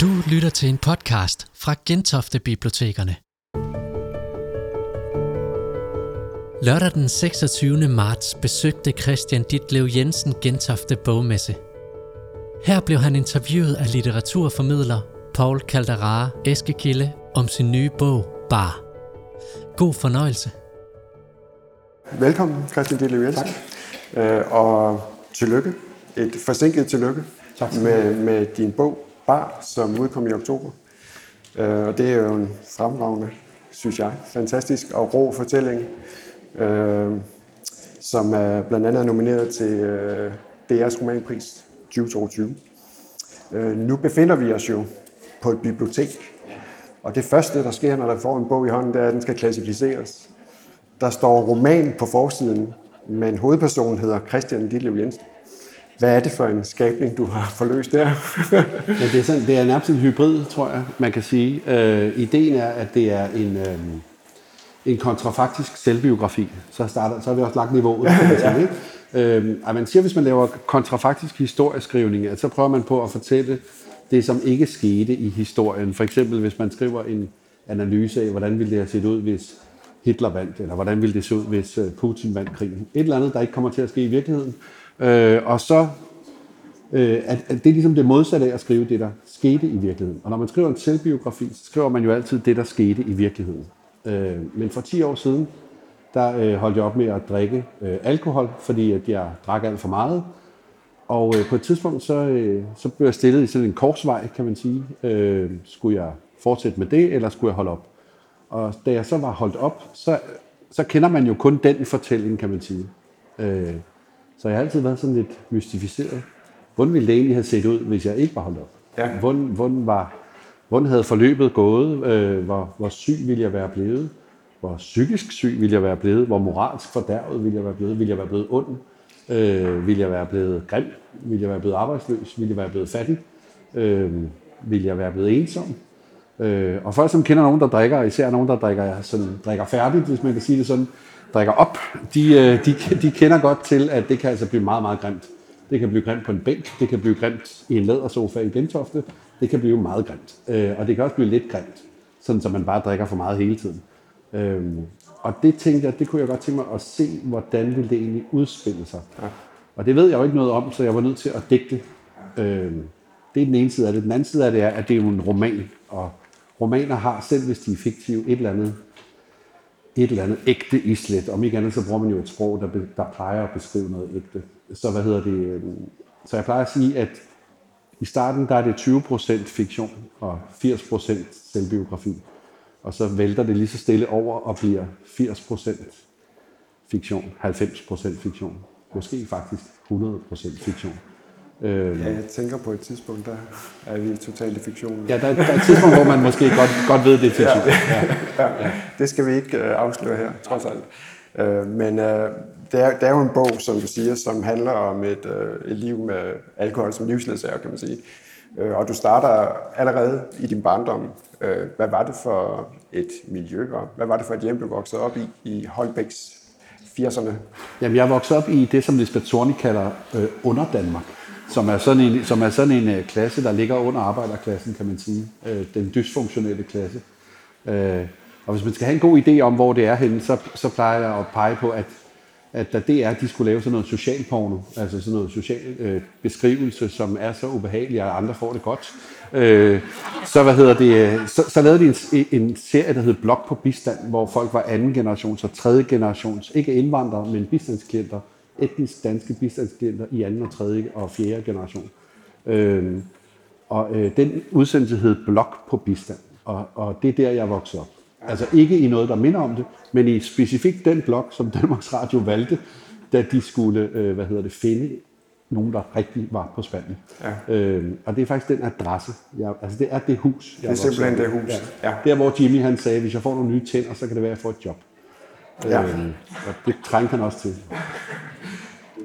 Du lytter til en podcast fra Gentofte Bibliotekerne. Lørdag den 26. marts besøgte Christian Ditlev Jensen Gentofte Bogmesse. Her blev han interviewet af litteraturformidler Paul Caldara Eskekilde om sin nye bog Bar. God fornøjelse. Velkommen, Christian Ditlev Jensen. Tak. Øh, og tillykke. Et forsinket tillykke tak. Med, med din bog Bar, som udkom i oktober. Øh, og det er jo en fremragende, synes jeg, fantastisk og rå fortælling, øh, som er blandt andet nomineret til øh, DR's romanpris 2022. Øh, nu befinder vi os jo på et bibliotek, og det første, der sker, når der får en bog i hånden, det er, at den skal klassificeres. Der står roman på forsiden, men hovedpersonen hedder Christian Ditlev Jensen. Hvad er det for en skabning, du har forløst der? ja, det, er sådan, det er nærmest en hybrid, tror jeg, man kan sige. Øh, ideen er, at det er en, øh, en kontrafaktisk selvbiografi. Så, starter, så har vi også lagt niveauet. ja, ja. Øh, man siger, hvis man laver kontrafaktisk historieskrivning, at så prøver man på at fortælle det, som ikke skete i historien. For eksempel, hvis man skriver en analyse af, hvordan ville det have set ud, hvis Hitler vandt, eller hvordan ville det se ud, hvis øh, Putin vandt krigen. Et eller andet, der ikke kommer til at ske i virkeligheden. Øh, og så øh, at, at det er ligesom det modsatte af at skrive det, der skete i virkeligheden. Og når man skriver en selvbiografi, så skriver man jo altid det, der skete i virkeligheden. Øh, men for 10 år siden, der øh, holdt jeg op med at drikke øh, alkohol, fordi at jeg drak alt for meget. Og øh, på et tidspunkt, så, øh, så blev jeg stillet i sådan en korsvej, kan man sige. Øh, skulle jeg fortsætte med det, eller skulle jeg holde op? Og da jeg så var holdt op, så, så kender man jo kun den fortælling, kan man sige. Øh, så jeg har altid været sådan lidt mystificeret. Hvordan ville det egentlig have set ud, hvis jeg ikke var holdt op? Ja. Hvordan, hvordan, var, hvordan havde forløbet gået? Øh, hvor, hvor syg ville jeg være blevet? Hvor psykisk syg ville jeg være blevet? Hvor moralsk fordærvet ville jeg være blevet? Ville jeg være blevet ond? Øh, ville jeg være blevet grim? Ville jeg være blevet arbejdsløs? Ville jeg være blevet fattig? Øh, ville jeg være blevet ensom? Øh, og folk, som kender nogen, der drikker, især nogen, der drikker, sådan, drikker færdigt, hvis man kan sige det sådan, drikker op, de, øh, de, de kender godt til, at det kan altså blive meget, meget grimt. Det kan blive grimt på en bænk, det kan blive grimt i en lædersofa i Gentofte, det kan blive meget grimt. Øh, og det kan også blive lidt grimt, sådan så man bare drikker for meget hele tiden. Øh, og det tænkte jeg, det kunne jeg godt tænke mig at se, hvordan ville det egentlig udspille sig. Ja. Og det ved jeg jo ikke noget om, så jeg var nødt til at digte. Øh, det er den ene side af det. Den anden side af det er, at det er jo en roman, og romaner har, selv hvis de er fiktive, et eller andet et eller andet ægte islet. Om ikke andet, så bruger man jo et sprog, der, der plejer at beskrive noget ægte. Så hvad hedder det? Øh, så jeg plejer at sige, at i starten der er det 20% fiktion og 80% selvbiografi. Og så vælter det lige så stille over og bliver 80% fiktion, 90% fiktion. Måske faktisk 100% fiktion. Øhm, ja, jeg tænker på et tidspunkt, der er vi totalt i fiktionen. Ja, der, der er et tidspunkt, hvor man måske godt, godt ved, det er fiktion. Ja, ja, ja. Det skal vi ikke uh, afsløre her, trods alt. Uh, men uh, det, er, det er jo en bog, som du siger, som handler om et, uh, et liv med alkohol som livsledsager, kan man sige. Uh, og du starter allerede i din barndom. Uh, hvad var det for et miljø, og hvad var det for et hjem, du voksede op i, i Holbæks 80'erne? Jamen, jeg voksede op i det, som Lisbeth Thorny kalder øh, under Danmark som er sådan en, som er sådan en øh, klasse, der ligger under arbejderklassen, kan man sige. Øh, den dysfunktionelle klasse. Øh, og hvis man skal have en god idé om, hvor det er henne, så, så plejer jeg at pege på, at, at da det er, at de skulle lave sådan noget social porno, altså sådan noget social øh, beskrivelse, som er så ubehagelig, at andre får det godt, øh, så, hvad hedder det, øh, så, så lavede de en, en serie, der hed Blok på bistand, hvor folk var anden generations og tredje generations, ikke indvandrere, men bistandsklienter, etnisk danske bistandsklienter i anden og tredje og fjerde generation. Øhm, og øh, den udsendelse hed Blok på bistand, og, og det er der, jeg voksede op. Altså ikke i noget, der minder om det, men i specifikt den blok, som Danmarks Radio valgte, da de skulle, øh, hvad hedder det, finde nogen, der rigtig var på Spanien. Ja. Øhm, og det er faktisk den adresse. Jeg, altså det er det hus. Jeg det er simpelthen det hus. Ja. Ja. Der, hvor Jimmy han sagde, hvis jeg får nogle nye tænder, så kan det være, at jeg får et job. Ja. Øhm, og det trængte han også til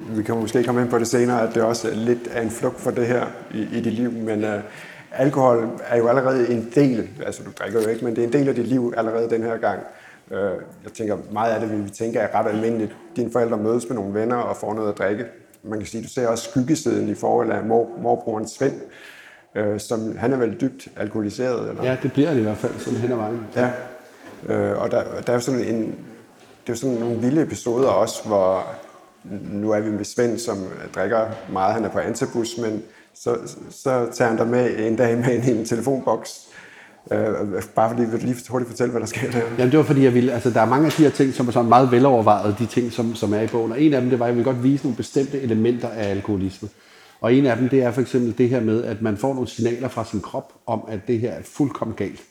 vi kan måske komme ind på det senere, at det også er lidt af en flugt for det her i, i dit liv, men uh, alkohol er jo allerede en del, altså du drikker jo ikke, men det er en del af dit liv allerede den her gang. Uh, jeg tænker, meget af det, vi tænker, er ret almindeligt. Dine forældre mødes med nogle venner og får noget at drikke. Man kan sige, du ser også skyggesiden i forhold af mor, morbrorens Svend, øh, som han er vel dybt alkoholiseret. Eller? Ja, det bliver det i hvert fald, sådan hen ad vejen. Ja, øh, og der, der er jo sådan en, det er jo sådan nogle vilde episoder også, hvor nu er vi med Svend, som drikker meget, han er på antabus, men så, så tager han der med en dag med en, en telefonboks, Øh, bare fordi, vil du lige hurtigt fortælle, hvad der sker der? Jamen det var fordi, jeg ville, altså der er mange af de her ting, som er sådan meget velovervejet, de ting, som, som er i bogen. Og en af dem, det var, at jeg vil godt vise nogle bestemte elementer af alkoholisme. Og en af dem, det er for eksempel det her med, at man får nogle signaler fra sin krop om, at det her er fuldkommen galt.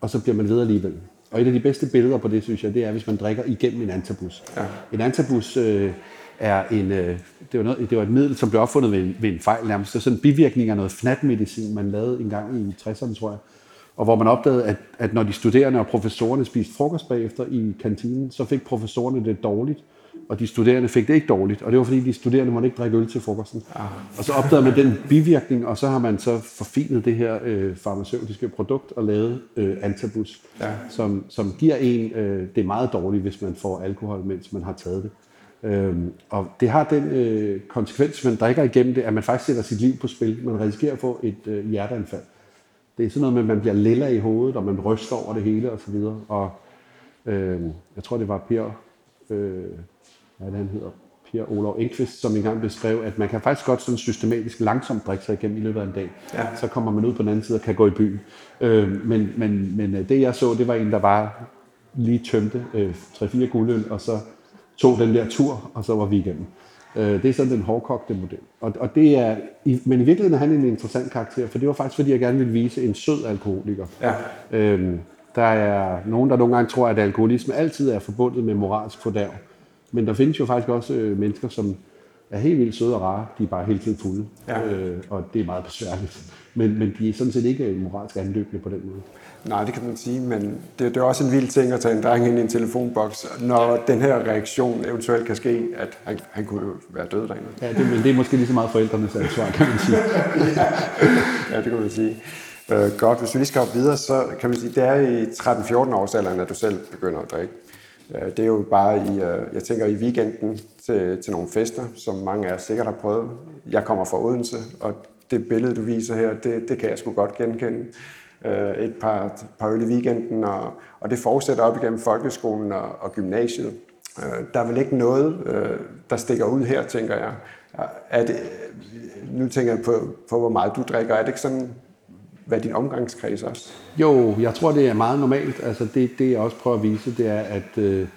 Og så bliver man ved alligevel. Og et af de bedste billeder på det, synes jeg, det er, hvis man drikker igennem en antabus. Ja. En antabus øh, er en, øh, det, var noget, det var et middel, som blev opfundet ved, ved en fejl nærmest. Det er sådan en bivirkning af noget fnatmedicin, man lavede en gang i 60'erne, tror jeg og hvor man opdagede, at, at når de studerende og professorerne spiste frokost bagefter i kantinen, så fik professorerne det dårligt, og de studerende fik det ikke dårligt. Og det var fordi, de studerende måtte ikke drikke øl til frokosten. Ah. Og så opdagede man den bivirkning, og så har man så forfinet det her øh, farmaceutiske produkt og lavet øh, Antabus, ja. som, som giver en, øh, det er meget dårligt, hvis man får alkohol, mens man har taget det. Øhm, og det har den øh, konsekvens, man drikker igennem det, at man faktisk sætter sit liv på spil. Man risikerer at få et øh, hjerteanfald. Det er sådan noget med, at man bliver lilla i hovedet, og man ryster over det hele og så videre. Og øh, jeg tror, det var Per, øh, hvad det, han hedder, Per Olof Enqvist, som engang beskrev, at man kan faktisk godt sådan systematisk langsomt drikke sig igennem i løbet af en dag. Ja. Så kommer man ud på den anden side og kan gå i byen. Øh, men, men, men øh, det jeg så, det var en, der bare lige tømte øh, 3-4 guldøl, og så tog den der tur, og så var vi igennem. Øh, det er sådan den hårdkogte model. Og, og det er, i, men i virkeligheden er han en interessant karakter, for det var faktisk, fordi jeg gerne ville vise en sød alkoholiker. Ja. Øhm, der er nogen, der nogle gange tror, at alkoholisme altid er forbundet med moralsk fordærv. Men der findes jo faktisk også øh, mennesker, som er helt vildt søde og rare. De er bare helt tiden fulde. Ja. Øh, og det er meget besværligt. Men, men de er sådan set ikke moralsk anløbende på den måde. Nej, det kan man sige, men det, det er også en vild ting at tage en dreng ind i en telefonboks, når den her reaktion eventuelt kan ske, at han, han kunne jo være død derinde. Ja, det, men det er måske lige så meget forældrenes ansvar, kan man sige. ja, det kan man sige. Øh, godt, hvis vi lige skal hoppe videre, så kan man sige, det er i 13-14 års alderen, at du selv begynder at drikke. Det er jo bare i, øh, jeg tænker i weekenden til, til nogle fester, som mange af jer sikkert har prøvet. Jeg kommer fra Odense, og det billede, du viser her, det, det kan jeg sgu godt genkende øh, et par, par øl i weekenden, og, og det fortsætter op igennem folkeskolen og, og gymnasiet. Øh, der er vel ikke noget, øh, der stikker ud her, tænker jeg. Er det, nu tænker jeg på, på, hvor meget du drikker. Er det ikke sådan, hvad din omgangskreds også? Jo, jeg tror, det er meget normalt. Altså det, det jeg også prøver at vise, det er, at øh,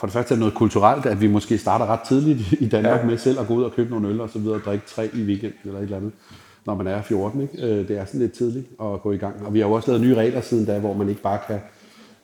for det første er det noget kulturelt, at vi måske starter ret tidligt i Danmark ja. med selv at gå ud og købe nogle øl og så videre og drikke tre i weekenden eller et eller andet når man er 14. Ikke? Øh, det er sådan lidt tidligt at gå i gang. Og vi har jo også lavet nye regler siden da, hvor man ikke bare kan,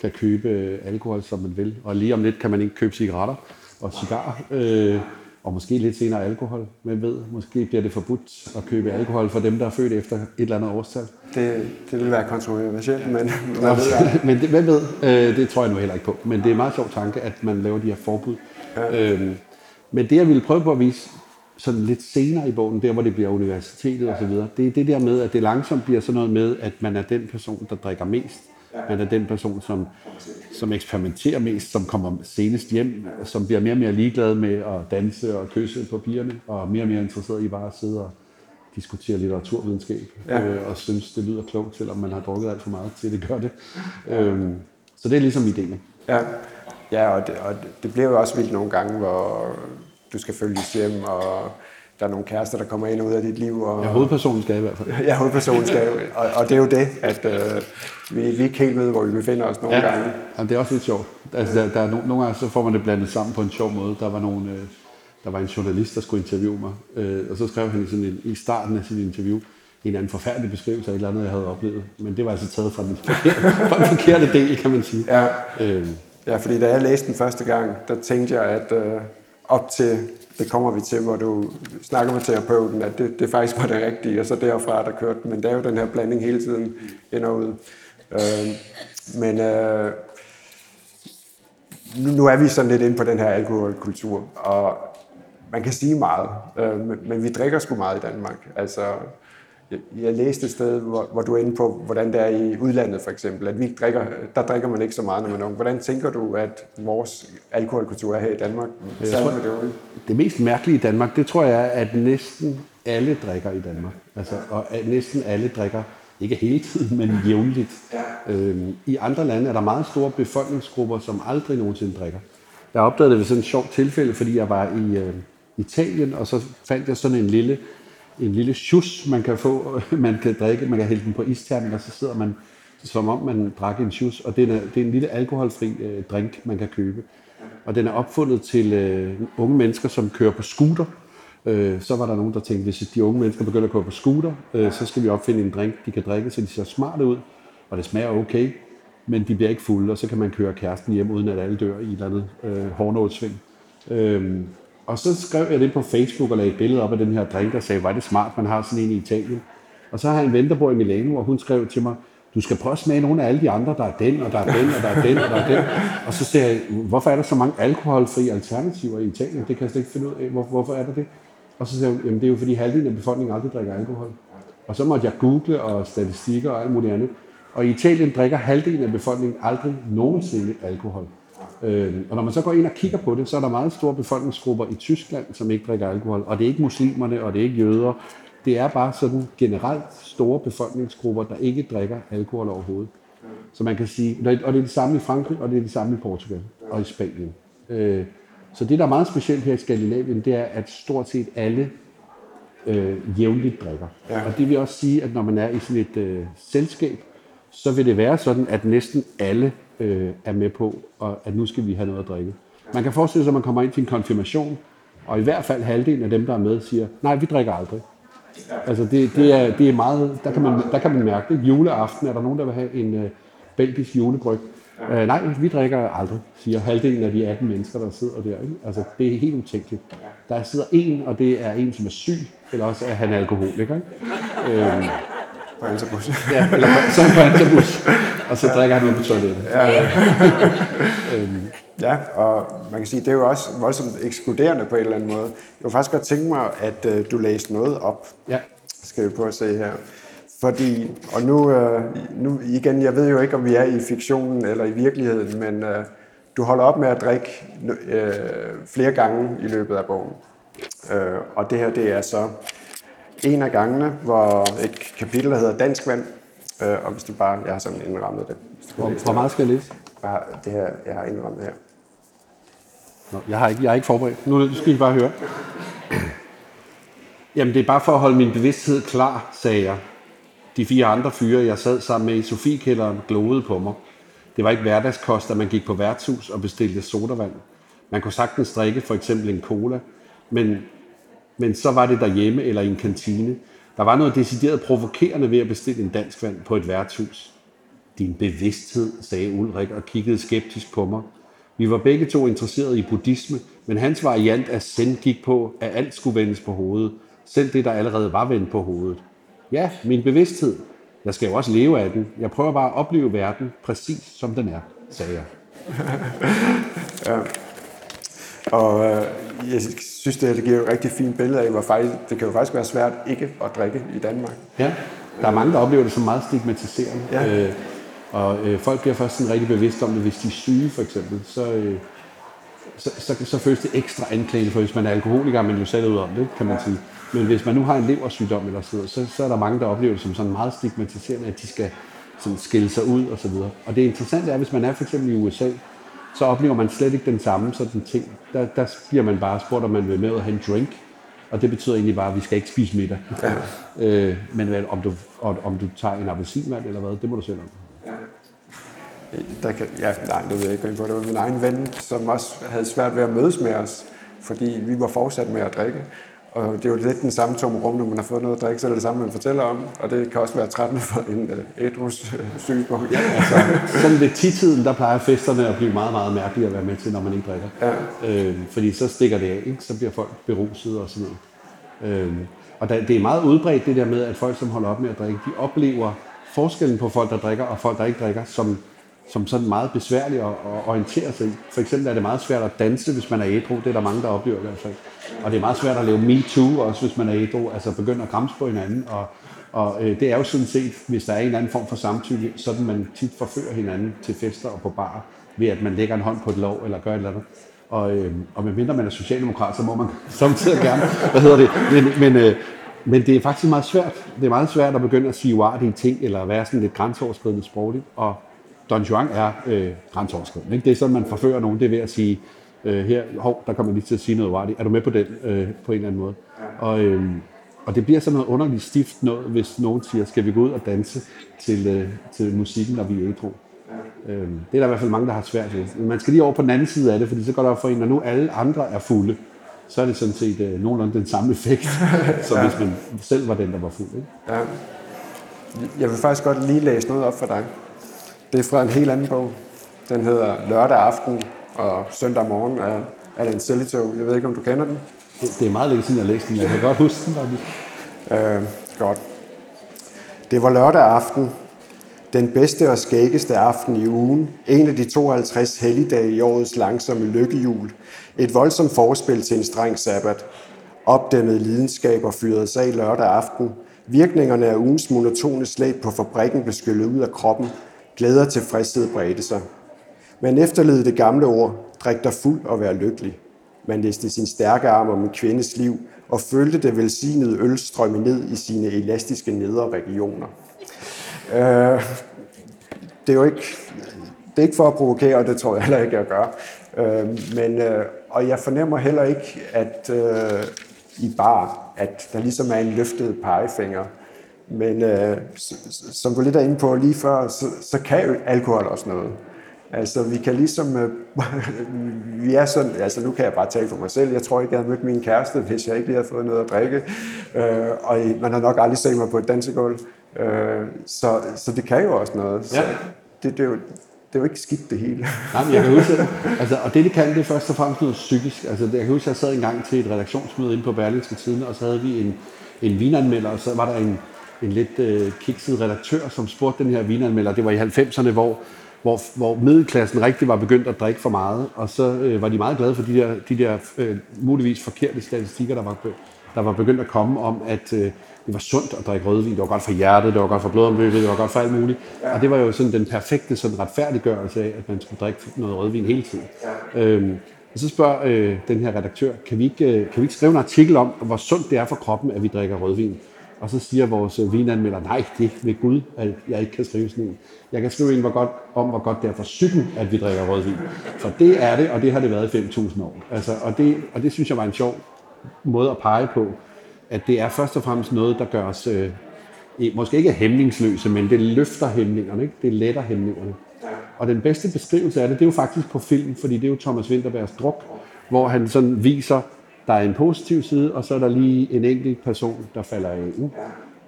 kan købe øh, alkohol, som man vil. Og lige om lidt kan man ikke købe cigaretter og cigarer. Øh, og måske lidt senere alkohol. Hvem ved, måske bliver det forbudt at købe alkohol for dem, der er født efter et eller andet årstal. Det, det vil være kontroversielt, men hvad ved men det, hvem ved, øh, det tror jeg nu heller ikke på. Men det er en meget sjov tanke, at man laver de her forbud. Ja. Øhm, men det, jeg ville prøve på at vise, sådan lidt senere i bogen, der hvor det bliver universitetet osv., det er det der med, at det langsomt bliver sådan noget med, at man er den person, der drikker mest. Man er den person, som, som eksperimenterer mest, som kommer senest hjem, som bliver mere og mere ligeglad med at danse og kysse på pigerne, og mere og mere interesseret i bare at sidde og diskutere litteraturvidenskab, ja. øh, og synes, det lyder klogt, selvom man har drukket alt for meget til, det gør det. Øhm, så det er ligesom ideen. Ja, ja og, det, og det bliver jo også vildt nogle gange, hvor du skal følges hjem, og der er nogle kærester, der kommer ind og ud af dit liv. Og, ja, hovedpersonen skal i hvert fald. Ja, hovedpersonen skal. Og, og det er jo det, at øh, vi, vi ikke helt ved, hvor vi befinder os nogle ja. gange. Ja, det er også lidt sjovt. Altså, der, der er no, nogle gange så får man det blandet sammen på en sjov måde. Der var nogle, øh, der var en journalist, der skulle interviewe mig, øh, og så skrev han i, sådan en, i starten af sit interview, en eller anden forfærdelig beskrivelse af et eller andet, jeg havde oplevet. Men det var altså taget fra den forkerte, fra den forkerte del, kan man sige. Ja. Øh. ja, fordi da jeg læste den første gang, der tænkte jeg, at øh, op til, det kommer vi til, hvor du snakker med terapeuten, at det, det faktisk var det rigtige, og så derfra der kørte Men det er jo den her blanding hele tiden ind og ud. Øh, men øh, nu, nu er vi sådan lidt inde på den her alkoholkultur, og man kan sige meget, øh, men, men vi drikker sgu meget i Danmark. Altså, jeg, jeg læste et sted, hvor, hvor du er inde på, hvordan det er i udlandet for eksempel, at vi ikke drikker, der drikker man ikke så meget, når man er ung. Hvordan tænker du, at vores alkoholkultur er her i Danmark? Jeg tror- med det unge? Det mest mærkelige i Danmark, det tror jeg er, at næsten alle drikker i Danmark. Altså, og at næsten alle drikker, ikke hele tiden, men jævnligt. Ja. Øhm, I andre lande er der meget store befolkningsgrupper, som aldrig nogensinde drikker. Jeg opdagede det ved sådan et sjovt tilfælde, fordi jeg var i øh, Italien, og så fandt jeg sådan en lille, en lille sjus, man kan få, man kan drikke, man kan hælde den på isterning, og så sidder man, som om man drak en sjus, og det er, det er en lille alkoholfri øh, drink, man kan købe. Og den er opfundet til øh, unge mennesker, som kører på scooter. Øh, så var der nogen, der tænkte, hvis de unge mennesker begynder at køre på scooter, øh, så skal vi opfinde en drink, de kan drikke, så de ser smarte ud, og det smager okay, men de bliver ikke fulde, og så kan man køre kæresten hjem, uden at alle dør i et eller andet øh, hårdnålsving. Øh, og så skrev jeg det på Facebook og lagde et billede op af den her drink, og sagde, var det smart, man har sådan en i Italien. Og så har jeg en ven, der bor i Milano, og hun skrev til mig, du skal prøve at smage nogle af alle de andre, der er den, og der er den, og der er den, og der er den. Og så sagde jeg, hvorfor er der så mange alkoholfri alternativer i Italien? Det kan jeg slet ikke finde ud af. Hvor, hvorfor er der det? Og så sagde hun, jamen det er jo fordi halvdelen af befolkningen aldrig drikker alkohol. Og så måtte jeg google og statistikker og alt muligt andet. Og i Italien drikker halvdelen af befolkningen aldrig nogensinde alkohol. Øhm, og når man så går ind og kigger på det, så er der meget store befolkningsgrupper i Tyskland, som ikke drikker alkohol. Og det er ikke muslimerne, og det er ikke jøder. Det er bare sådan generelt store befolkningsgrupper, der ikke drikker alkohol overhovedet. Så man kan sige, og det er det samme i Frankrig, og det er det samme i Portugal og i Spanien. Øh, så det, der er meget specielt her i Skandinavien, det er, at stort set alle øh, jævnligt drikker. Ja. Og det vil også sige, at når man er i sådan et øh, selskab, så vil det være sådan, at næsten alle øh, er med på, og at nu skal vi have noget at drikke. Man kan forestille sig, at man kommer ind til en konfirmation, og i hvert fald halvdelen af dem, der er med, siger, nej, vi drikker aldrig. Altså det, det, er, det er meget, der kan, man, der kan man mærke det. Juleaften er der nogen, der vil have en øh, belgisk julebryg. Øh, nej, vi drikker aldrig, siger halvdelen af de 18 mennesker, der sidder der. Ikke? Altså det er helt utænkeligt. Der sidder en, og det er en, som er syg, eller også er han alkoholiker. Ikke? Øhm, På Antabus. ja, eller så er på Antabus, og så drikker han ud på toilettet. Ja, og man kan sige, det er jo også voldsomt ekskluderende på en eller anden måde. Jeg kunne faktisk godt tænke mig, at øh, du læste noget op, Ja. skal vi prøve at se her. Fordi, og nu, øh, nu igen, jeg ved jo ikke, om vi er i fiktionen eller i virkeligheden, men øh, du holder op med at drikke øh, flere gange i løbet af bogen. Øh, og det her, det er så en af gangene, hvor et kapitel, der hedder Dansk Vand, øh, og hvis du bare, jeg har sådan indrammet det. Hvor, hvor meget skal jeg læse? Har, det her, jeg har indrammet her. Nå, jeg, har ikke, jeg er ikke forberedt. Nu skal I bare høre. Jamen, det er bare for at holde min bevidsthed klar, sagde jeg. De fire andre fyre, jeg sad sammen med i Sofiekælderen, glodede på mig. Det var ikke hverdagskost, at man gik på værtshus og bestilte sodavand. Man kunne sagtens drikke for eksempel en cola, men, men så var det derhjemme eller i en kantine. Der var noget decideret provokerende ved at bestille en dansk vand på et værtshus. Din bevidsthed, sagde Ulrik og kiggede skeptisk på mig. Vi var begge to interesserede i buddhisme, men hans variant af zen gik på, at alt skulle vendes på hovedet. Selv det, der allerede var vendt på hovedet. Ja, min bevidsthed. Jeg skal jo også leve af den. Jeg prøver bare at opleve verden præcis som den er, sagde jeg. Og øh, jeg synes, det, her, det giver et rigtig fint billede af, hvor faktisk, det kan jo faktisk være svært ikke at drikke i Danmark. Ja, der er mange, der oplever det som meget stigmatiserende. Ja. Øh, og øh, folk bliver først sådan rigtig bevidste om det, hvis de er syge for eksempel. Så, øh, så, så, så føles det ekstra anklagende, for hvis man er alkoholiker, er man jo selv ud om det, kan man sige. Men hvis man nu har en leversygdom eller sådan noget, så, så er der mange, der oplever det som sådan meget stigmatiserende, at de skal sådan skille sig ud og så videre. Og det interessante er, hvis man er for eksempel i USA, så oplever man slet ikke den samme sådan ting. Der, der bliver man bare spurgt, om man vil med at have en drink, og det betyder egentlig bare, at vi skal ikke spise middag. Ja. øh, men hvad, om, du, om, du tager en appelsinvand eller hvad, det må du selv om. Der kan, ja, nej, det ved jeg ikke. Det var min egen ven, som også havde svært ved at mødes med os, fordi vi var fortsat med at drikke. Og det er jo lidt den samme tomme rum, når man har fået noget at drikke, så er det det samme, man fortæller om. Og det kan også være trættende for en uh, ædrus uh, synspunkt. Ja, Altså, sådan ved titiden, der plejer festerne at blive meget, meget mærkelige at være med til, når man ikke drikker. Ja. Øh, fordi så stikker det af, ikke? så bliver folk beruset og sådan noget. Øh, og der, det er meget udbredt det der med, at folk, som holder op med at drikke, de oplever forskellen på folk, der drikker og folk, der ikke drikker, som som sådan meget besværlig at, at orientere sig i. For eksempel er det meget svært at danse, hvis man er ædru. Det er der mange, der oplever i hvert fald. Og det er meget svært at lave MeToo også, hvis man er ædru. Altså begynde at græmse på hinanden. Og, og øh, det er jo sådan set, hvis der er en eller anden form for samtykke, sådan man tit forfører hinanden til fester og på bar, ved at man lægger en hånd på et lov eller gør et eller andet. Og, øh, og medmindre man er socialdemokrat, så må man samtidig gerne, hvad hedder det, men, men, øh, men det er faktisk meget svært. Det er meget svært at begynde at sige uartige ting, eller være sådan lidt grænseoverskridende sprogligt. Og Don Juan er øh, grænseoverskridende. Ikke? Det er sådan, man forfører nogen, det er ved at sige, øh, her, hov, der kommer lige til at sige noget uartigt. Er du med på den, øh, på en eller anden måde? Og, øh, og det bliver sådan noget underligt stift noget, hvis nogen siger, skal vi gå ud og danse til, øh, til musikken, når vi er ædru. Øh, det er der i hvert fald mange, der har svært ved. Men man skal lige over på den anden side af det, fordi så går der for en, når nu alle andre er fulde, så er det sådan set øh, nogenlunde den samme effekt, som ja. hvis man selv var den, der var fuld. Ikke? Ja. Jeg vil faktisk godt lige læse noget op for dig. Det er fra en helt anden bog. Den hedder Lørdag aften og søndag morgen af Alan Selito. Jeg ved ikke, om du kender den? Det, er meget længe siden, jeg læste den. Jeg kan godt huske den. Øh, godt. Det var lørdag aften. Den bedste og skæggeste aften i ugen. En af de 52 helligdage i årets langsomme lykkehjul. Et voldsomt forspil til en streng sabbat. Opdæmmet lidenskaber fyrede sig af lørdag aften. Virkningerne af ugens monotone slæb på fabrikken blev skyllet ud af kroppen. Glæder til tilfredshed bredte sig. Man efterlede det gamle ord, drik dig fuld og vær lykkelig. Man læste sin stærke arm om en kvindes liv og følte det velsignede øl strømme ned i sine elastiske nedre regioner. Øh, det er jo ikke, det er ikke for at provokere, og det tror jeg heller ikke, jeg gør. Øh, men, øh, og jeg fornemmer heller ikke, at øh, i bar, at der ligesom er en løftet pegefinger. Men øh, som du lidt er inde på lige før, så, så kan jo alkohol også noget. Altså, vi kan ligesom, øh, vi er sådan, altså nu kan jeg bare tale for mig selv, jeg tror ikke, jeg havde mødt min kæreste, hvis jeg ikke lige havde fået noget at drikke, øh, og man har nok aldrig set mig på et dansegulv, øh, så, så det kan jo også noget. Så Ja. det, det, er jo, det er jo ikke skidt det hele. Nej, men jeg kan huske, at- altså, og det, det kan, det er først og fremmest noget psykisk. Altså, jeg kan huske, at jeg sad en gang til et redaktionsmøde inde på Berlingske Tiden, og så havde vi en, en vinanmelder, og så var der en, en lidt øh, kikset redaktør, som spurgte den her vinanmelder. Det var i 90'erne, hvor, hvor, hvor middelklassen rigtig var begyndt at drikke for meget, og så øh, var de meget glade for de der, de der øh, muligvis forkerte statistikker, der var, der var begyndt at komme om, at øh, det var sundt at drikke rødvin, det var godt for hjertet, det var godt for blodomløbet, det var godt for alt muligt. Ja. Og det var jo sådan den perfekte sådan retfærdiggørelse af, at man skulle drikke noget rødvin hele tiden. Ja. Øhm, og så spørger øh, den her redaktør, kan vi, ikke, øh, kan vi ikke skrive en artikel om, hvor sundt det er for kroppen, at vi drikker rødvin? Og så siger vores vinanmelder, nej, det er ved Gud, at jeg ikke kan skrive sådan en. Jeg kan skrive en hvor godt, om, hvor godt det er for psyken, at vi drikker rødvin. For det er det, og det har det været i 5.000 år. Altså, og, det, og det synes jeg var en sjov måde at pege på, at det er først og fremmest noget, der gør os øh, måske ikke hæmningsløse, men det løfter hæmningerne, ikke? det letter hæmningerne. Og den bedste beskrivelse af det, det er jo faktisk på film, fordi det er jo Thomas Winterbergs druk, hvor han sådan viser, der er en positiv side, og så er der lige en enkelt person, der falder af. Ikke?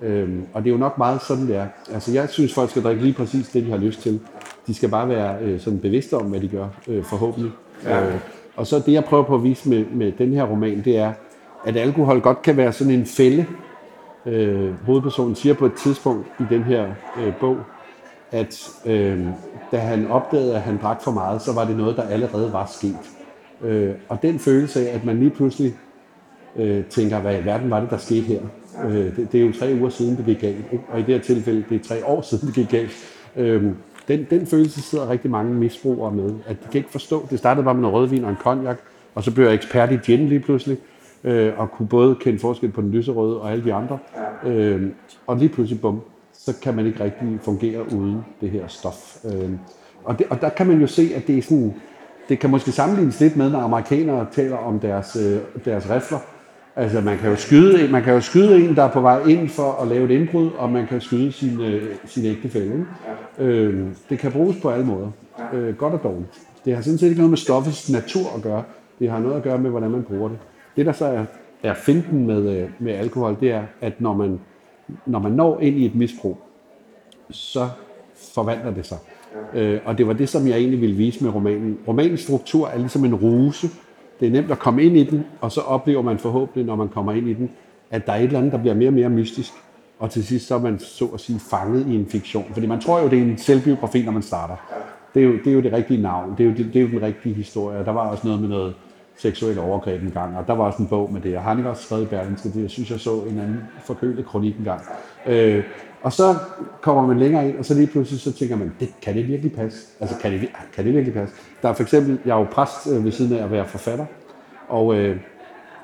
Øhm, og det er jo nok meget sådan, det er. Altså, jeg synes, folk skal drikke lige præcis det, de har lyst til. De skal bare være øh, sådan bevidste om, hvad de gør, øh, forhåbentlig. Ja. Øh, og så det, jeg prøver på at vise med, med den her roman, det er, at alkohol godt kan være sådan en fælde. Øh, hovedpersonen siger på et tidspunkt i den her øh, bog, at øh, da han opdagede, at han drak for meget, så var det noget, der allerede var sket. Øh, og den følelse af, at man lige pludselig øh, tænker, hvad i verden var det, der skete her? Øh, det, det er jo tre uger siden, det gik galt. Ikke? Og i det her tilfælde, det er tre år siden, det gik galt. Øh, den, den følelse sidder rigtig mange misbrugere med, at de kan ikke forstå. Det startede bare med noget rødvin og en cognac, og så blev jeg ekspert i gin lige pludselig, øh, og kunne både kende forskel på den lyserøde og alle de andre. Øh, og lige pludselig, bum, så kan man ikke rigtig fungere uden det her stof. Øh, og, det, og der kan man jo se, at det er sådan, det kan måske sammenlignes lidt med, når amerikanere taler om deres, øh, deres rifler. Altså man kan, jo skyde, en- man kan jo skyde en, der er på vej ind for at lave et indbrud, og man kan skyde sin, øh, sin ægtefælle. Ikke? Øh, det kan bruges på alle måder. Øh, godt og dårligt. Det har sådan set ikke noget med stoffets natur at gøre. Det har noget at gøre med, hvordan man bruger det. Det, der så er, er finten med, øh, med alkohol, det er, at når man, når man når ind i et misbrug, så forvandler det sig. Øh, og det var det, som jeg egentlig ville vise med romanen. Romanens struktur er ligesom en ruse. Det er nemt at komme ind i den, og så oplever man forhåbentlig, når man kommer ind i den, at der er et eller andet, der bliver mere og mere mystisk. Og til sidst så er man så at sige fanget i en fiktion. Fordi man tror jo, det er en selvbiografi, når man starter. Det er jo, det er jo det rigtige navn, det er jo, det, det er jo den rigtige historie. Der var også noget med noget seksuel overgreb en gang, og der var også en bog med det, og han også skrevet Berlingske, det jeg synes jeg så en anden forkølet kronik en gang. Øh, og så kommer man længere ind, og så lige pludselig så tænker man, det, kan det virkelig passe? Altså, kan det, kan det virkelig passe? Der er for eksempel, jeg er jo præst øh, ved siden af at være forfatter, og øh,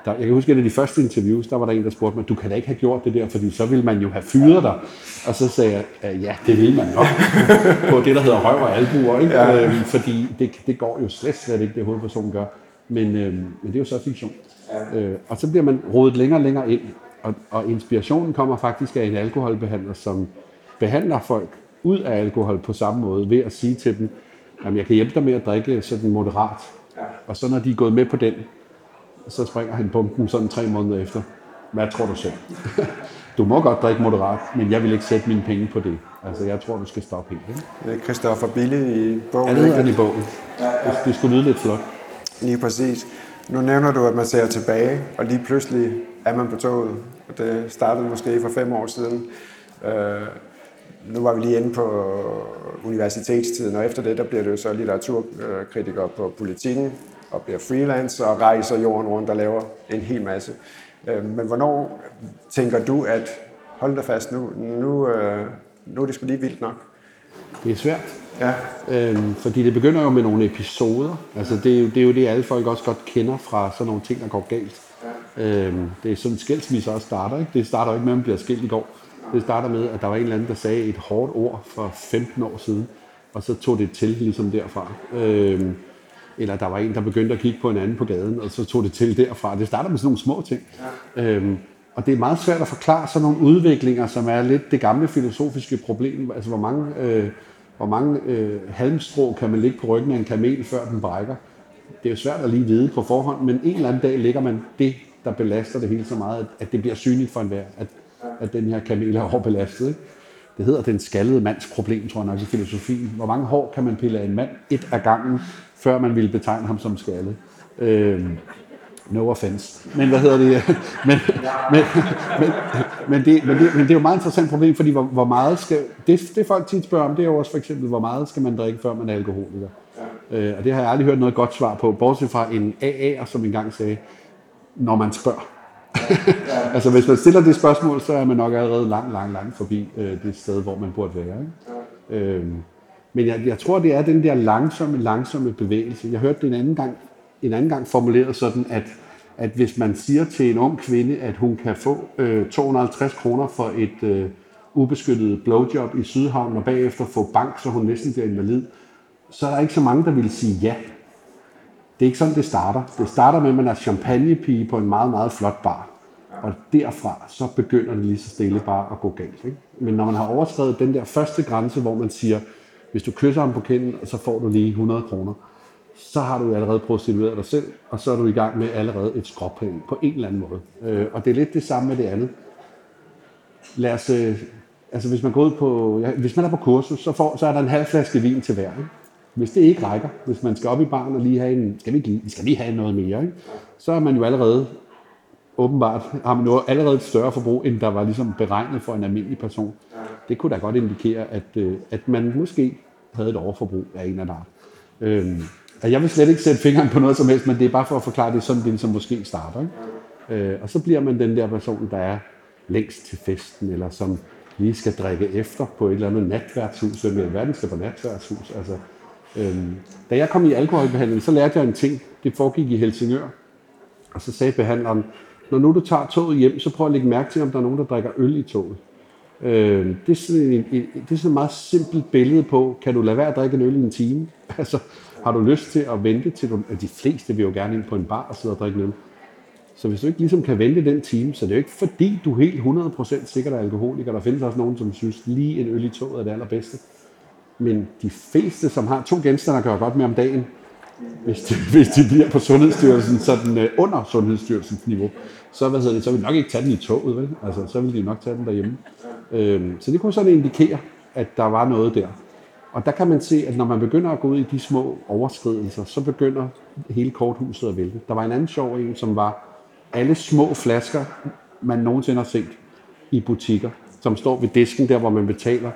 der, jeg kan huske, at af de første interviews, der var der en, der spurgte mig, du kan da ikke have gjort det der, fordi så ville man jo have fyret dig. Og så sagde jeg, ja, det vil man nok. på det, der hedder røv og albuer, ikke? Ja. Øhm, fordi det, det går jo slet, slet ikke, det hovedpersonen gør. Men, øhm, men det er jo så fiktion. Ja. Øh, og så bliver man rodet længere og længere ind, og, og inspirationen kommer faktisk af en alkoholbehandler, som behandler folk ud af alkohol på samme måde, ved at sige til dem, at jeg kan hjælpe dig med at drikke sådan moderat. Ja. Og så når de er gået med på den, så springer han pumpen sådan tre måneder efter. Hvad tror du selv? du må godt drikke moderat, men jeg vil ikke sætte mine penge på det. Altså, jeg tror, du skal stoppe helt. Ikke? Det er Christopher Bille i bogen. Ja, det hedder han i bogen. Ja, ja. Det skulle lyde lidt flot. Lige præcis. Nu nævner du, at man ser tilbage, og lige pludselig er man på toget. Og det startede måske for fem år siden. Øh, nu var vi lige inde på universitetstiden, og efter det, der bliver det så litteraturkritiker på politikken, og bliver freelance og rejser jorden rundt og laver en hel masse. Øh, men hvornår tænker du, at hold dig fast, nu, nu, øh, nu er det sgu lige vildt nok? Det er svært. Ja. Øhm, fordi det begynder jo med nogle episoder. Altså det, er jo, det er jo det, alle folk også godt kender fra sådan nogle ting, der går galt. Ja. Øhm, det er sådan skilsmisse også starter. Ikke? Det starter ikke med, at man bliver skilt i går. Det starter med, at der var en eller anden, der sagde et hårdt ord for 15 år siden, og så tog det til ligesom derfra. Øhm, eller der var en, der begyndte at kigge på en anden på gaden, og så tog det til derfra. Det starter med sådan nogle små ting. Ja. Øhm, og det er meget svært at forklare sådan nogle udviklinger, som er lidt det gamle filosofiske problem. Altså, hvor mange, øh, hvor mange øh, halmstrå kan man ligge på ryggen af en kamel, før den brækker? Det er jo svært at lige vide på forhånd, men en eller anden dag ligger man det, der belaster det hele så meget, at det bliver synligt for enhver, at, at den her kamel er overbelastet. Ikke? Det hedder den skaldede mands problem, tror jeg nok i filosofien. Hvor mange hår kan man pille af en mand et af gangen, før man ville betegne ham som skaldet? Øh, no offense. Men hvad hedder det? men, men, men, men, det, men, det, men det er jo et meget interessant problem, fordi hvor, hvor meget skal... Det, det folk tit spørger om, det er jo også for eksempel, hvor meget skal man drikke, før man er alkoholiker? Ja. Øh, og det har jeg aldrig hørt noget godt svar på, bortset fra en AA'er, som engang sagde, når man spørger. Ja. altså hvis man stiller det spørgsmål, så er man nok allerede langt, langt, langt forbi øh, det sted, hvor man burde være. Ikke? Ja. Øh, men jeg, jeg tror, det er den der langsomme, langsomme bevægelse. Jeg hørte det en anden gang, en anden gang formuleret sådan, at, at hvis man siger til en ung kvinde, at hun kan få øh, 250 kroner for et øh, ubeskyttet blowjob i Sydhavn, og bagefter få bank, så hun næsten bliver invalid, så er der ikke så mange, der vil sige ja. Det er ikke sådan, det starter. Det starter med, at man er champagnepige på en meget, meget flot bar. Og derfra, så begynder det lige så stille bare at gå galt. Ikke? Men når man har overskrevet den der første grænse, hvor man siger, hvis du kysser ham på kinden, så får du lige 100 kroner. Så har du allerede prostitueret dig selv, og så er du i gang med allerede et skråpæl på en eller anden måde. Øh, og det er lidt det samme med det andet. Lad os, øh, altså hvis man går ud på, ja, hvis man er på kursus, så, får, så er der en halv flaske vin til hver. Ikke? Hvis det ikke rækker, hvis man skal op i baren og lige have en, skal vi, lige, skal lige have noget mere, ikke? så er man jo allerede åbenbart har man jo allerede et større forbrug, end der var ligesom beregnet for en almindelig person. Det kunne da godt indikere, at, øh, at man måske havde et overforbrug af en eller anden Øhm, Altså, jeg vil slet ikke sætte fingeren på noget som helst, men det er bare for at forklare, at det er sådan, det som måske starter. Ikke? Øh, og så bliver man den der person, der er længst til festen, eller som lige skal drikke efter på et eller andet natværtshus, eller hvad verden skal på natværtshus. Altså, øhm, da jeg kom i alkoholbehandling, så lærte jeg en ting. Det foregik i Helsingør. Og så sagde behandleren, når nu du tager toget hjem, så prøv at lægge mærke til, om der er nogen, der drikker øl i toget. Øh, det, er sådan en, en, det er sådan et meget simpelt billede på, kan du lade være at drikke en øl i en time? Altså, har du lyst til at vente til du, de fleste vil jo gerne ind på en bar og sidde og drikke øl. Så hvis du ikke ligesom kan vente den time, så det er jo ikke fordi, du er helt 100% sikker er alkoholiker. Der findes også nogen, som synes, lige en øl i toget er det allerbedste. Men de fleste, som har to genstande, gør godt med om dagen, hvis de, hvis de bliver på Sundhedsstyrelsen, sådan øh, under Sundhedsstyrelsens niveau, så, hvad det, så vil de nok ikke tage den i toget, vel? Altså, så vil de nok tage den derhjemme. Øhm, så det kunne sådan indikere, at der var noget der. Og der kan man se, at når man begynder at gå ud i de små overskridelser, så begynder hele korthuset at vælte. Der var en anden sjov en, som var alle små flasker, man nogensinde har set i butikker, som står ved disken der, hvor man betaler.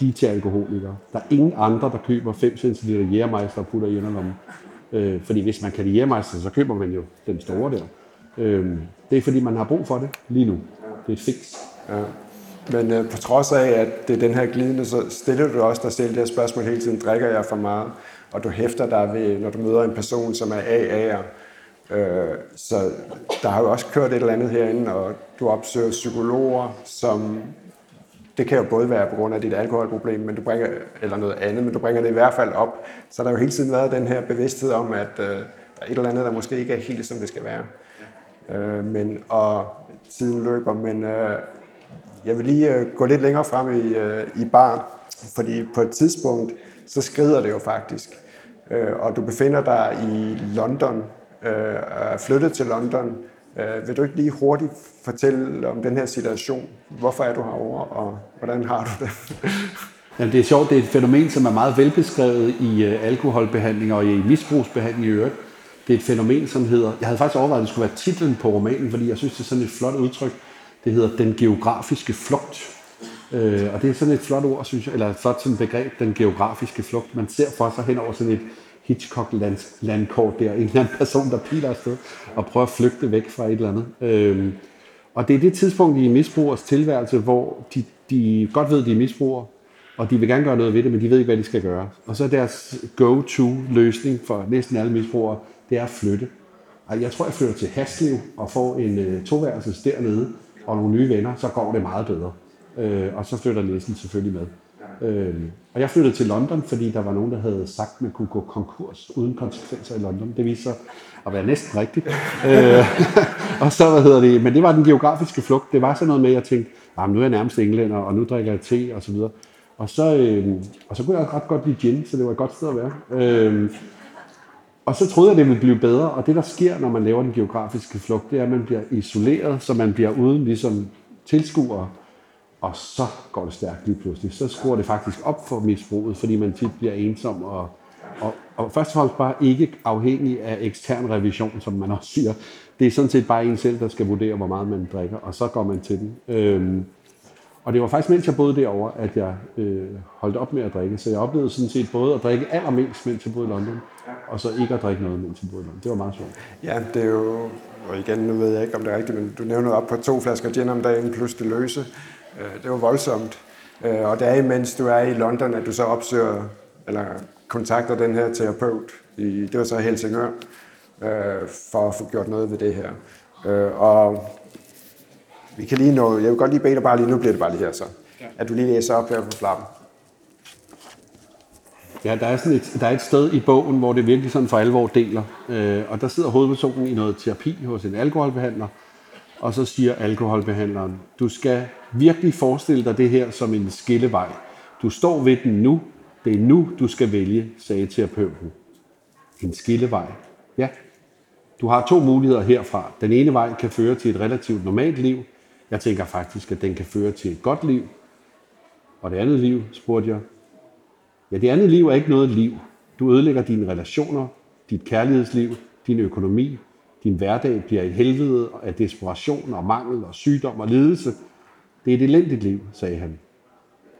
de er til alkoholikere. Der er ingen andre, der køber 5 cl jægermeister og putter i underlommen. Øh, fordi hvis man kan lide jægermeister, så køber man jo den store der. Øh, det er fordi, man har brug for det lige nu. Det er et fix. Ja. Men øh, på trods af, at det er den her glidende, så stiller du også dig selv det her spørgsmål hele tiden, drikker jeg for meget? Og du hæfter dig ved, når du møder en person, som er AA'er. Øh, så der har jo også kørt et eller andet herinde, og du opsøger psykologer, som det kan jo både være på grund af dit alkoholproblem, men du bringer, eller noget andet, men du bringer det i hvert fald op. Så der har jo hele tiden været den her bevidsthed om, at øh, der er et eller andet, der måske ikke er helt, som det skal være. Øh, men, og tiden løber, men øh, jeg vil lige øh, gå lidt længere frem i, øh, i barn, fordi på et tidspunkt, så skrider det jo faktisk. Øh, og du befinder dig i London, øh, er flyttet til London. Øh, vil du ikke lige hurtigt fortælle om den her situation? Hvorfor er du herovre, og hvordan har du det? Jamen, det er sjovt, det er et fænomen, som er meget velbeskrevet i øh, uh, alkoholbehandling og i misbrugsbehandling i øvrigt. Det er et fænomen, som hedder, jeg havde faktisk overvejet, at det skulle være titlen på romanen, fordi jeg synes, det er sådan et flot udtryk. Det hedder Den geografiske flugt. Øh, og det er sådan et flot ord, synes jeg, eller et flot sådan begreb, den geografiske flugt. Man ser for sig hen over sådan et Hitchcock-landkort der, en eller anden person, der piler afsted og prøver at flygte væk fra et eller andet. Øh, og det er det tidspunkt i misbrugers tilværelse, hvor de, de godt ved, at de er misbrugere, og de vil gerne gøre noget ved det, men de ved ikke, hvad de skal gøre. Og så er deres go-to-løsning for næsten alle misbrugere, det er at flytte. Jeg tror, jeg flytter til Haslev og får en øh, toværelses dernede, og nogle nye venner, så går det meget bedre. Øh, og så flytter Nielsen selvfølgelig med. Øh, og jeg flyttede til London, fordi der var nogen, der havde sagt, at man kunne gå konkurs uden konsekvenser i London. Det viste sig at være næsten rigtigt. øh, og så, hvad hedder det, men det var den geografiske flugt. Det var sådan noget med, at jeg tænkte, ah, nu er jeg nærmest englænder, og nu drikker jeg te, og så videre. Og så, øh, og så kunne jeg ret godt lide gin, så det var et godt sted at være. Øh, og så troede jeg, det ville blive bedre, og det der sker, når man laver den geografiske flugt, det er, at man bliver isoleret, så man bliver uden ligesom tilskuere, og så går det stærkt lige pludselig. Så skruer det faktisk op for misbruget, fordi man tit bliver ensom og, og, og først og fremmest bare ikke afhængig af ekstern revision, som man også siger. Det er sådan set bare en selv, der skal vurdere, hvor meget man drikker, og så går man til den. Øhm, og det var faktisk, mens jeg boede derovre, at jeg øh, holdt op med at drikke. Så jeg oplevede sådan set både at drikke allermest, mens jeg boede i London, og så ikke at drikke noget, mens jeg boede i London. Det var meget sjovt. Ja, det er jo, og igen, nu ved jeg ikke, om det er rigtigt, men du nævner op på to flasker gin om dagen, plus det løse. Øh, det var voldsomt. Øh, og det er imens du er i London, at du så opsøger, eller kontakter den her terapeut, i, det var så Helsingør, øh, for at få gjort noget ved det her. Og vi kan lige nå, jeg vil godt lige bede dig bare lige, nu bliver det bare lige her så, at du lige læser op her på flappen. Ja, der er, sådan et, der er et sted i bogen, hvor det virkelig sådan for alvor deler. Øh, og der sidder hovedpersonen i noget terapi hos en alkoholbehandler, og så siger alkoholbehandleren, du skal virkelig forestille dig det her som en skillevej. Du står ved den nu, det er nu, du skal vælge, sagde terapeuten. En skillevej. Ja, du har to muligheder herfra. Den ene vej kan føre til et relativt normalt liv. Jeg tænker faktisk, at den kan føre til et godt liv. Og det andet liv, spurgte jeg, Ja, det andet liv er ikke noget liv. Du ødelægger dine relationer, dit kærlighedsliv, din økonomi. Din hverdag bliver et helvede af desperation og mangel og sygdom og lidelse. Det er et elendigt liv, sagde han.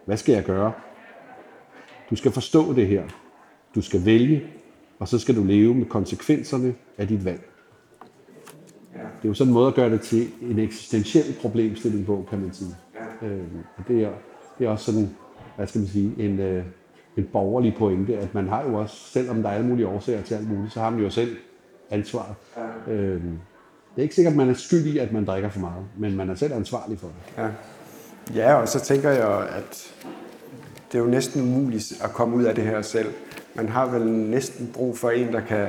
Hvad skal jeg gøre? Du skal forstå det her. Du skal vælge, og så skal du leve med konsekvenserne af dit valg. Det er jo sådan en måde at gøre det til en eksistentiel problemstilling på, kan man sige. Øh, og det er, det er også sådan, hvad skal man sige, en, øh, en borgerlig pointe, at man har jo også, selvom der er alle mulige årsager til alt muligt, så har man jo selv ansvaret. Øhm, det er ikke sikkert, at man er skyldig, at man drikker for meget, men man er selv ansvarlig for det. Ja, ja og så tænker jeg, at det er jo næsten umuligt at komme ud af det her selv. Man har vel næsten brug for en, der kan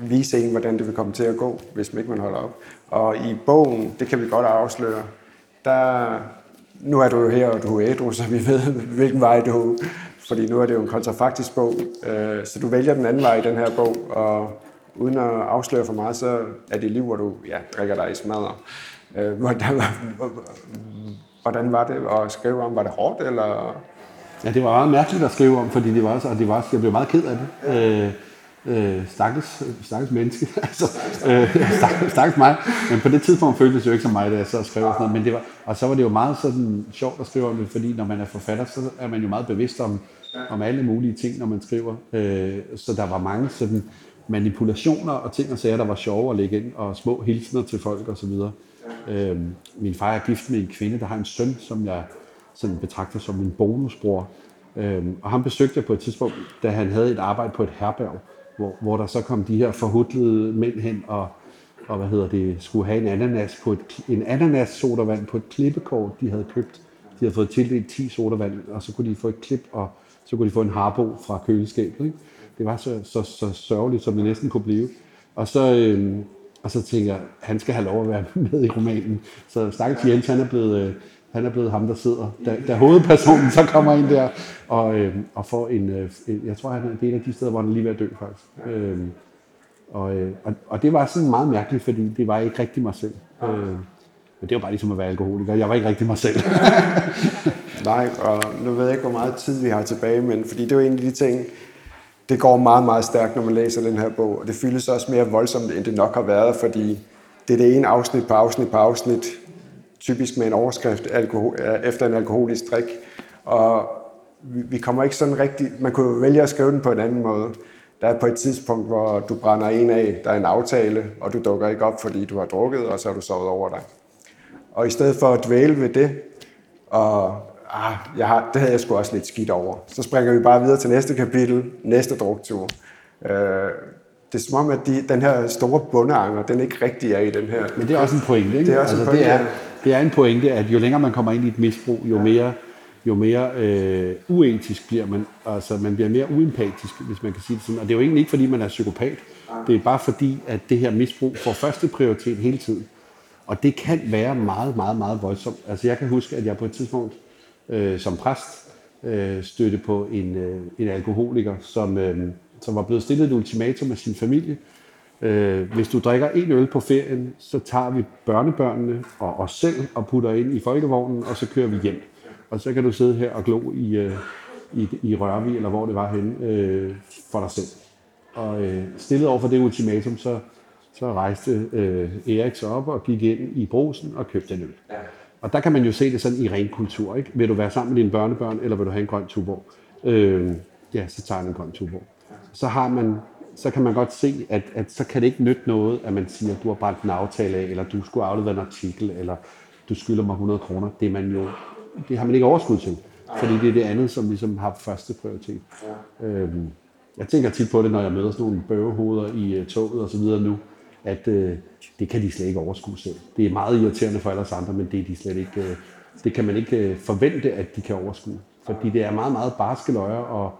vise en, hvordan det vil komme til at gå, hvis man ikke man holder op. Og i bogen, det kan vi godt afsløre, der, nu er du jo her, og du er ædru, så vi ved, hvilken vej du fordi nu er det jo en kontrafaktisk bog, øh, så du vælger den anden vej i den her bog, og uden at afsløre for meget, så er det liv, hvor du ja, drikker dig i smadre. Øh, hvordan, hvordan var det at skrive om? Var det hårdt, eller? Ja, det var meget mærkeligt at skrive om, fordi det var, så, det var, jeg blev meget ked af det. Øh, Øh, stakkels, stakkels menneske, altså, øh, stakkels, stakkels mig. Men på det tidspunkt føltes det jo ikke som mig, da jeg så skrev og sådan noget. Men det var, og så var det jo meget sådan sjovt at skrive om det, fordi når man er forfatter, så er man jo meget bevidst om, om alle mulige ting, når man skriver. Øh, så der var mange sådan manipulationer og ting og sager, der var sjove at lægge ind, og små hilsner til folk og så videre. Øh, min far er gift med en kvinde, der har en søn, som jeg sådan betragter som min bonusbror. Øhm, og han besøgte jeg på et tidspunkt, da han havde et arbejde på et herberg, hvor, hvor der så kom de her forhudlede mænd hen og, og hvad hedder det, skulle have en ananas på et, en ananas sodavand på et klippekort, de havde købt. De havde fået tildelt 10 sodavand, og så kunne de få et klip, og så kunne de få en harbo fra køleskabet. Ikke? Det var så, så, så sørgeligt, som det næsten kunne blive. Og så, øh, og så tænker jeg, han skal have lov at være med i romanen. Så stakkels Jens, han er blevet, øh, han er blevet ham, der sidder, da, da hovedpersonen så kommer ind der og, øh, og får en, øh, jeg tror, han er en af de steder, hvor han er lige ved at dø faktisk. Øh, og, øh, og, og det var sådan meget mærkeligt, fordi det var ikke rigtig mig selv. Øh, men det var bare ligesom at være alkoholiker. Jeg var ikke rigtig mig selv. Nej, og nu ved jeg ikke, hvor meget tid vi har tilbage, men fordi det er en af de ting, det går meget, meget stærkt, når man læser den her bog, og det føles også mere voldsomt, end det nok har været, fordi det er det ene afsnit på afsnit på afsnit, typisk med en overskrift alkohol, efter en alkoholisk drik, og vi kommer ikke sådan rigtig, man kunne jo vælge at skrive den på en anden måde. Der er på et tidspunkt, hvor du brænder en af, der er en aftale, og du dukker ikke op, fordi du har drukket, og så har du sovet over dig. Og i stedet for at dvæle ved det, og ah, jeg har, det havde jeg sgu også lidt skidt over, så springer vi bare videre til næste kapitel, næste druktur. Øh, det er som om, at de, den her store bundeanger, den ikke rigtig er i den her. Men det er også en pointe, ikke? Det er også altså, en pointe, det er, det er en pointe, at jo længere man kommer ind i et misbrug, jo mere, jo mere øh, uetisk bliver man. Altså, man bliver mere uempatisk, hvis man kan sige det sådan. Og det er jo egentlig ikke, fordi man er psykopat. Det er bare fordi, at det her misbrug får første prioritet hele tiden. Og det kan være meget, meget, meget voldsomt. Altså, jeg kan huske, at jeg på et tidspunkt øh, som præst øh, støtte på en, øh, en alkoholiker, som, øh, som var blevet stillet et ultimatum af sin familie. Øh, hvis du drikker en øl på ferien, så tager vi børnebørnene og os selv og putter ind i folkevognen, og så kører vi hjem. Og så kan du sidde her og glo i, øh, i, i Rørvig, eller hvor det var henne, øh, for dig selv. Og øh, stillet over for det ultimatum, så, så rejste øh, Erik sig op og gik ind i brosen og købte en øl. Ja. Og der kan man jo se det sådan i ren kultur. Ikke? Vil du være sammen med dine børnebørn, eller vil du have en grøn tuborg? Øh, ja, så tager en grøn tuborg. Så, har man, så kan man godt se, at, at så kan det ikke nytte noget, at man siger, at du har brændt en aftale af, eller du skulle aflevere en artikel, eller du skylder mig 100 kroner. Det, er man jo, det har man ikke overskud til, fordi det er det andet, som ligesom har første prioritet. Øh, jeg tænker tit på det, når jeg møder sådan nogle bøvehoveder i uh, toget og så videre nu, at øh, det kan de slet ikke overskue selv. Det er meget irriterende for alle os andre, men det er de slet ikke, øh, det kan man ikke øh, forvente, at de kan overskue. Fordi det er meget, meget barske løjer at,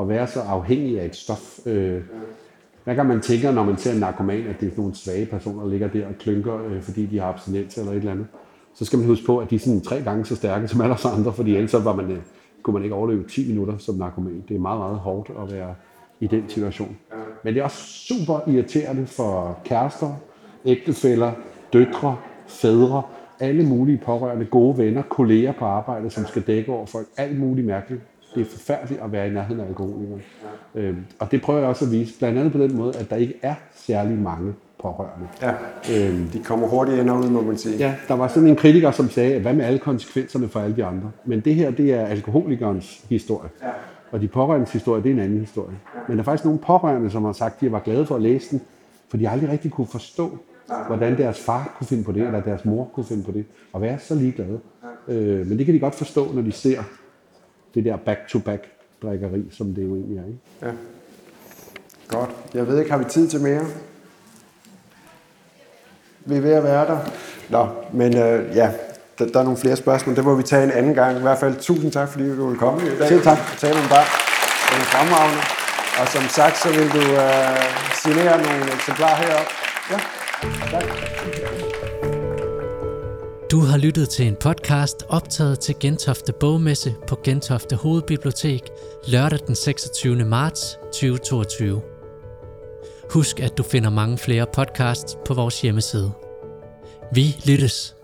at være så afhængig af et stof. Øh, hvad kan man tænke, når man ser en narkoman, at det er nogle svage personer, der ligger der og klynker, øh, fordi de har abstinens eller et eller andet? Så skal man huske på, at de er sådan tre gange så stærke som alle os andre, fordi ellers var man, øh, kunne man ikke overleve 10 minutter som narkoman. Det er meget, meget hårdt at være i den situation. Men det er også super irriterende for kærester, ægtefæller, døtre, fædre, alle mulige pårørende, gode venner, kolleger på arbejde, som skal dække over folk. Alt muligt mærkeligt. Det er forfærdeligt at være i nærheden af alkoholikere. Øhm, og det prøver jeg også at vise, blandt andet på den måde, at der ikke er særlig mange pårørende. Ja, øhm, de kommer hurtigt ind og ud, må man sige. Ja, der var sådan en kritiker, som sagde, hvad med alle konsekvenserne for alle de andre? Men det her, det er alkoholikernes historie. Ja. Og de pårørendes historie, det er en anden historie. Men der er faktisk nogle pårørende, som har sagt, at de var glade for at læse den, for de aldrig rigtig kunne forstå, hvordan deres far kunne finde på det, eller deres mor kunne finde på det, og være så ligeglade. Øh, men det kan de godt forstå, når de ser det der back-to-back drikkeri, som det jo egentlig er. Ikke? Ja. Godt. Jeg ved ikke, har vi tid til mere? Vi er ved at være der. Nå, men øh, ja, der, der er nogle flere spørgsmål. Det må vi tage en anden gang. I hvert fald tusind tak, fordi du ville komme i dag. Selv tak. Tale om bare. Er fremragende. Og som sagt, så vil du øh, signere nogle eksemplarer heroppe. Ja, tak. Du har lyttet til en podcast optaget til Gentofte Bogmesse på Gentofte Hovedbibliotek lørdag den 26. marts 2022. Husk, at du finder mange flere podcasts på vores hjemmeside. Vi lyttes.